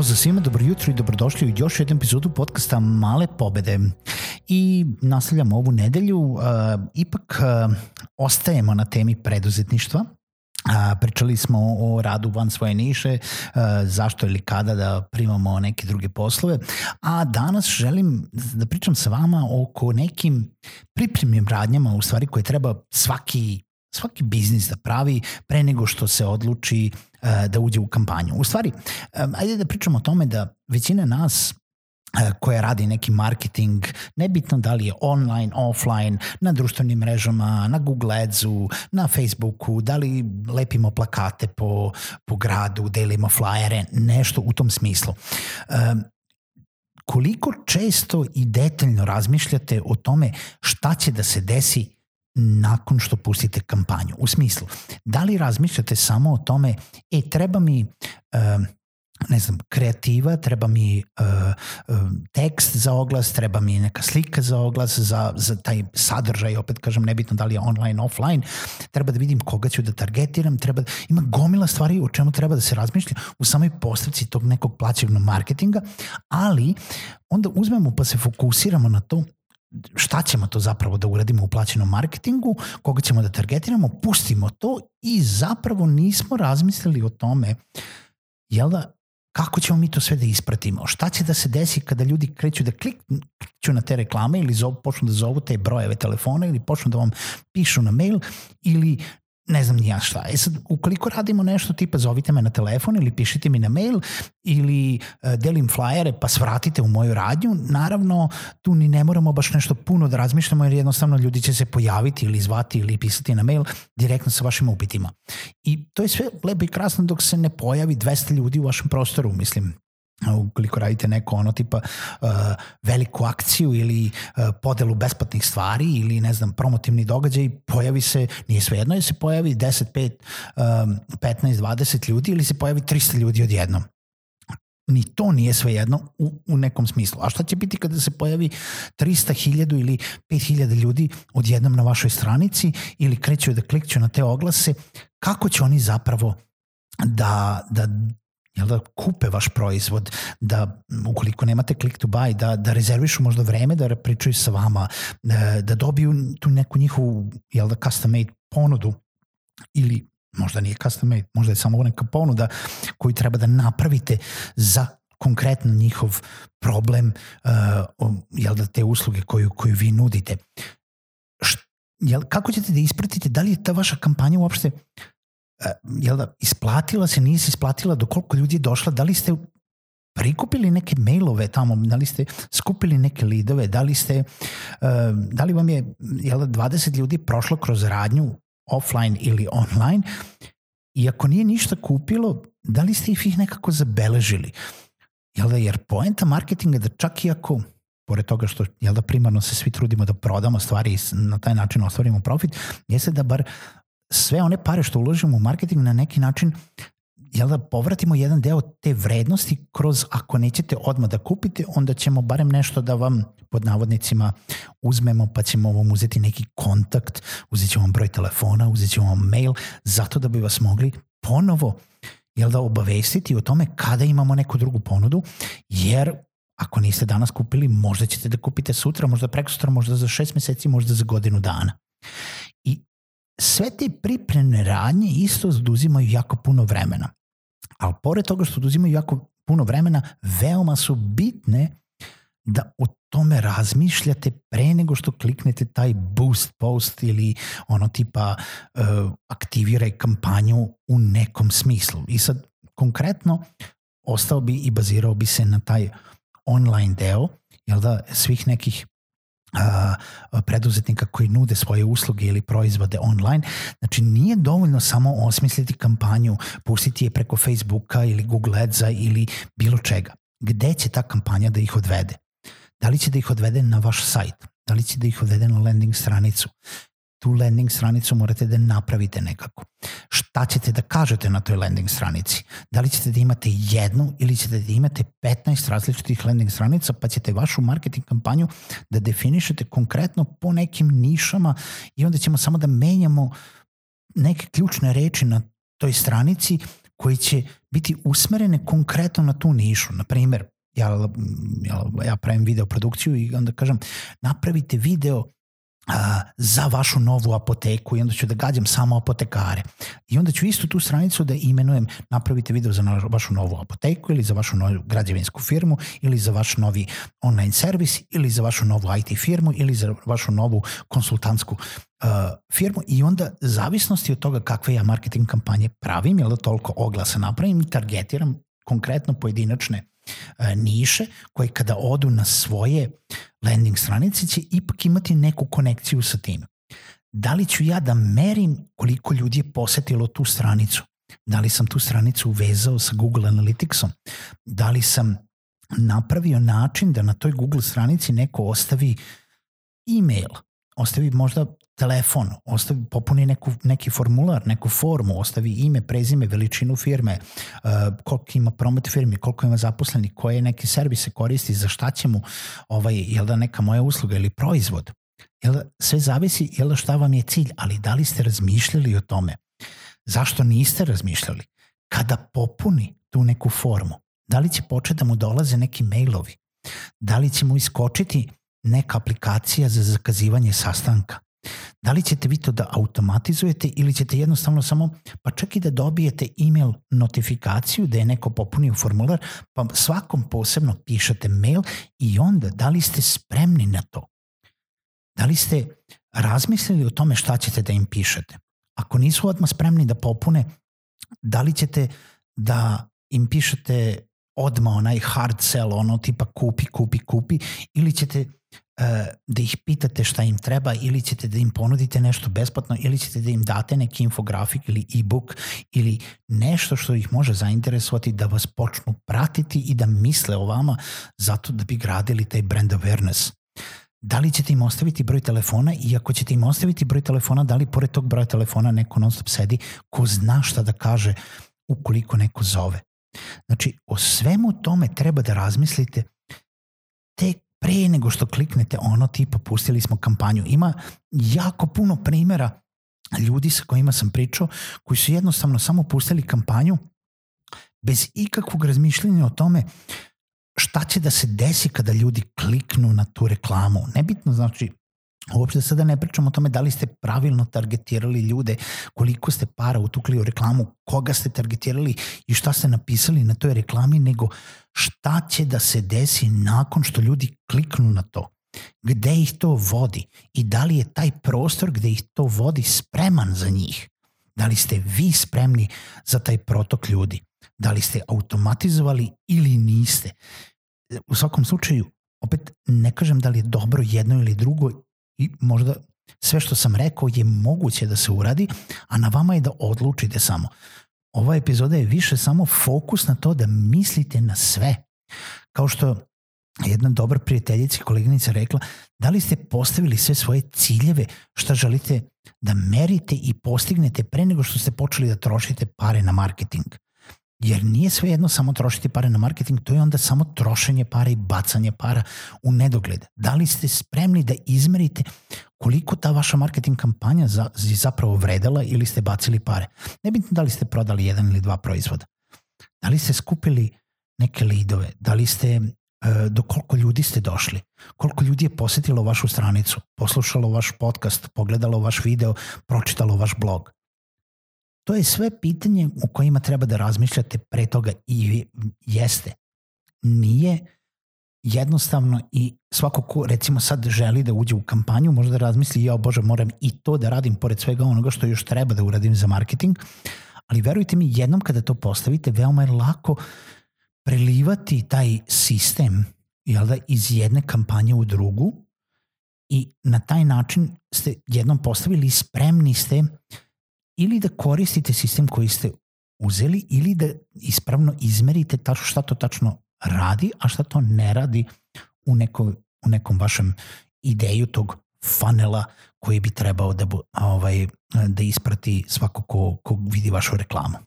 Pozdrav svima, dobro jutro i dobrodošli u još jednu epizodu podcasta Male pobede. I nastavljamo ovu nedelju, uh, ipak uh, ostajemo na temi preduzetništva, A, pričali smo o radu van svoje niše, a, zašto ili kada da primamo neke druge poslove, a danas želim da pričam sa vama oko nekim pripremnim radnjama u stvari koje treba svaki svaki biznis da pravi pre nego što se odluči uh, da uđe u kampanju. U stvari, ajde da pričamo o tome da većina nas uh, koja radi neki marketing, nebitno da li je online, offline, na društvenim mrežama, na Google Adsu, na Facebooku, da li lepimo plakate po, po gradu, delimo flyere, nešto u tom smislu. Um, koliko često i detaljno razmišljate o tome šta će da se desi nakon što pustite kampanju. U smislu, da li razmišljate samo o tome, e, treba mi, ne znam, kreativa, treba mi uh, tekst za oglas, treba mi neka slika za oglas, za, za taj sadržaj, opet kažem, nebitno da li je online, offline, treba da vidim koga ću da targetiram, treba, da, ima gomila stvari o čemu treba da se razmišlja u samoj postavci tog nekog plaćevnog marketinga, ali onda uzmemo pa se fokusiramo na to šta ćemo to zapravo da uradimo u plaćenom marketingu, koga ćemo da targetiramo, pustimo to i zapravo nismo razmislili o tome jel da, kako ćemo mi to sve da ispratimo, šta će da se desi kada ljudi kreću da klikću na te reklame ili zov, počnu da zovu te brojeve telefona ili počnu da vam pišu na mail ili ne znam ja šta. E sad, ukoliko radimo nešto tipa zovite me na telefon ili pišite mi na mail ili uh, delim flajere pa svratite u moju radnju, naravno tu ni ne moramo baš nešto puno da razmišljamo jer jednostavno ljudi će se pojaviti ili zvati ili pisati na mail direktno sa vašim upitima. I to je sve lepo i krasno dok se ne pojavi 200 ljudi u vašem prostoru, mislim ukoliko radite neko ono tipa uh, veliku akciju ili uh, podelu besplatnih stvari ili ne znam promotivni događaj pojavi se, nije svejedno je se pojavi 10, 5, um, 15, 20 ljudi ili se pojavi 300 ljudi odjednom ni to nije svejedno u, u nekom smislu. A šta će biti kada se pojavi 300, 1000 ili 5000 ljudi odjednom na vašoj stranici ili kreću da klikću na te oglase, kako će oni zapravo da, da jel da kupe vaš proizvod, da ukoliko nemate click to buy, da, da rezervišu možda vreme da pričaju sa vama, da, da dobiju tu neku njihovu jel da custom made ponudu ili možda nije custom made, možda je samo neka ponuda koju treba da napravite za konkretno njihov problem uh, jel da te usluge koju, koju vi nudite. Št, jel, kako ćete da ispratite da li je ta vaša kampanja uopšte E, jel da, isplatila se, nije se isplatila, do koliko ljudi je došla, da li ste prikupili neke mailove tamo, da li ste skupili neke lidove, da li ste, uh, da li vam je jel da, 20 ljudi prošlo kroz radnju offline ili online i ako nije ništa kupilo, da li ste ih nekako zabeležili? Jel da, jer poenta marketinga je da čak i ako pored toga što jel da primarno se svi trudimo da prodamo stvari i na taj način ostvarimo profit, jeste da bar sve one pare što uložimo u marketing na neki način jel da povratimo jedan deo te vrednosti kroz ako nećete odmah da kupite, onda ćemo barem nešto da vam pod navodnicima uzmemo pa ćemo vam uzeti neki kontakt, uzet ćemo vam broj telefona, uzet ćemo vam mail, zato da bi vas mogli ponovo jel da obavestiti o tome kada imamo neku drugu ponudu, jer ako niste danas kupili, možda ćete da kupite sutra, možda preko sutra, možda za šest meseci, možda za godinu dana. Sve te pripremne radnje isto oduzimaju jako puno vremena. Ali pored toga što oduzimaju jako puno vremena, veoma su bitne da o tome razmišljate pre nego što kliknete taj boost post ili ono tipa uh, aktiviraj kampanju u nekom smislu. I sad konkretno ostao bi i bazirao bi se na taj online deo, jel da, svih nekih preduzetnika koji nude svoje usluge ili proizvode online. Znači nije dovoljno samo osmisliti kampanju, pustiti je preko Facebooka ili Google Adsa ili bilo čega. Gde će ta kampanja da ih odvede? Da li će da ih odvede na vaš sajt? Da li će da ih odvede na landing stranicu? Tu landing stranicu morate da napravite nekako. Šta ćete da kažete na toj landing stranici? Da li ćete da imate jednu ili ćete da imate 15 različitih landing stranica pa ćete vašu marketing kampanju da definišete konkretno po nekim nišama i onda ćemo samo da menjamo neke ključne reči na toj stranici koji će biti usmerene konkretno na tu nišu. Na primer, ja, ja, ja pravim video produkciju i onda kažem napravite video za vašu novu apoteku i onda ću da gađam samo apotekare. I onda ću istu tu stranicu da imenujem napravite video za vašu novu apoteku ili za vašu novu građevinsku firmu ili za vaš novi online servis ili za vašu novu IT firmu ili za vašu novu konsultantsku uh, firmu i onda zavisnosti od toga kakve ja marketing kampanje pravim, jel da toliko oglasa napravim i targetiram konkretno pojedinačne niše koje kada odu na svoje landing stranice će ipak imati neku konekciju sa tim. Da li ću ja da merim koliko ljudi je posetilo tu stranicu? Da li sam tu stranicu uvezao sa Google Analyticsom? Da li sam napravio način da na toj Google stranici neko ostavi e-mail, ostavi možda telefon, ostavi, popuni neku, neki formular, neku formu, ostavi ime, prezime, veličinu firme, uh, koliko ima promet firmi, koliko ima zaposleni, koje neke servise koristi, za šta će mu ovaj, jel da neka moja usluga ili proizvod. Jel da, sve zavisi jel da šta vam je cilj, ali da li ste razmišljali o tome? Zašto niste razmišljali? Kada popuni tu neku formu, da li će početi da mu dolaze neki mailovi? Da li će mu iskočiti neka aplikacija za zakazivanje sastanka? Da li ćete vi to da automatizujete ili ćete jednostavno samo, pa čak i da dobijete email notifikaciju da je neko popunio formular, pa svakom posebno pišete mail i onda da li ste spremni na to? Da li ste razmislili o tome šta ćete da im pišete? Ako nisu odmah spremni da popune, da li ćete da im pišete odmah onaj hard sell, ono tipa kupi, kupi, kupi, ili ćete da ih pitate šta im treba ili ćete da im ponudite nešto besplatno ili ćete da im date neki infografik ili e-book ili nešto što ih može zainteresovati da vas počnu pratiti i da misle o vama zato da bi gradili taj brand awareness. Da li ćete im ostaviti broj telefona i ako ćete im ostaviti broj telefona, da li pored tog broja telefona neko non stop sedi ko zna šta da kaže ukoliko neko zove. Znači, o svemu tome treba da razmislite tek pre nego što kliknete ono tipa pustili smo kampanju. Ima jako puno primjera ljudi sa kojima sam pričao koji su jednostavno samo pustili kampanju bez ikakvog razmišljenja o tome šta će da se desi kada ljudi kliknu na tu reklamu. Nebitno znači Uopšte sada ne pričamo o tome da li ste pravilno targetirali ljude, koliko ste para utukli u reklamu, koga ste targetirali i šta ste napisali na toj reklami, nego šta će da se desi nakon što ljudi kliknu na to. Gde ih to vodi i da li je taj prostor gde ih to vodi spreman za njih. Da li ste vi spremni za taj protok ljudi? Da li ste automatizovali ili niste? U svakom slučaju, opet ne kažem da li je dobro jedno ili drugo i možda sve što sam rekao je moguće da se uradi, a na vama je da odlučite samo. Ova epizoda je više samo fokus na to da mislite na sve. Kao što jedna dobra prijateljica i koleginica rekla, da li ste postavili sve svoje ciljeve, šta želite da merite i postignete pre nego što ste počeli da trošite pare na marketing. Jer nije sve jedno samo trošiti pare na marketing, to je onda samo trošenje para i bacanje para u nedogled. Da li ste spremni da izmerite koliko ta vaša marketing kampanja za, zapravo vredela ili ste bacili pare? Nebitno da li ste prodali jedan ili dva proizvoda. Da li ste skupili neke lidove? Da li ste, e, do koliko ljudi ste došli? Koliko ljudi je posetilo vašu stranicu, poslušalo vaš podcast, pogledalo vaš video, pročitalo vaš blog? To je sve pitanje u kojima treba da razmišljate pre toga i jeste. Nije jednostavno i svako ko recimo sad želi da uđe u kampanju možda da razmisli ja bože moram i to da radim pored svega onoga što još treba da uradim za marketing ali verujte mi jednom kada to postavite veoma je lako prelivati taj sistem jel da, iz jedne kampanje u drugu i na taj način ste jednom postavili spremni ste ili da koristite sistem koji ste uzeli ili da ispravno izmerite tačno šta to tačno radi, a šta to ne radi u, neko, u nekom vašem ideju tog funnela koji bi trebao da, ovaj, da isprati svako ko, ko vidi vašu reklamu.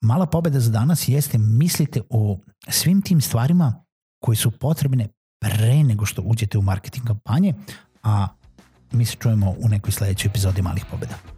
Mala pobeda za danas jeste mislite o svim tim stvarima koji su potrebne pre nego što uđete u marketing kampanje, a mi se čujemo u nekoj sledećoj epizodi Malih pobeda.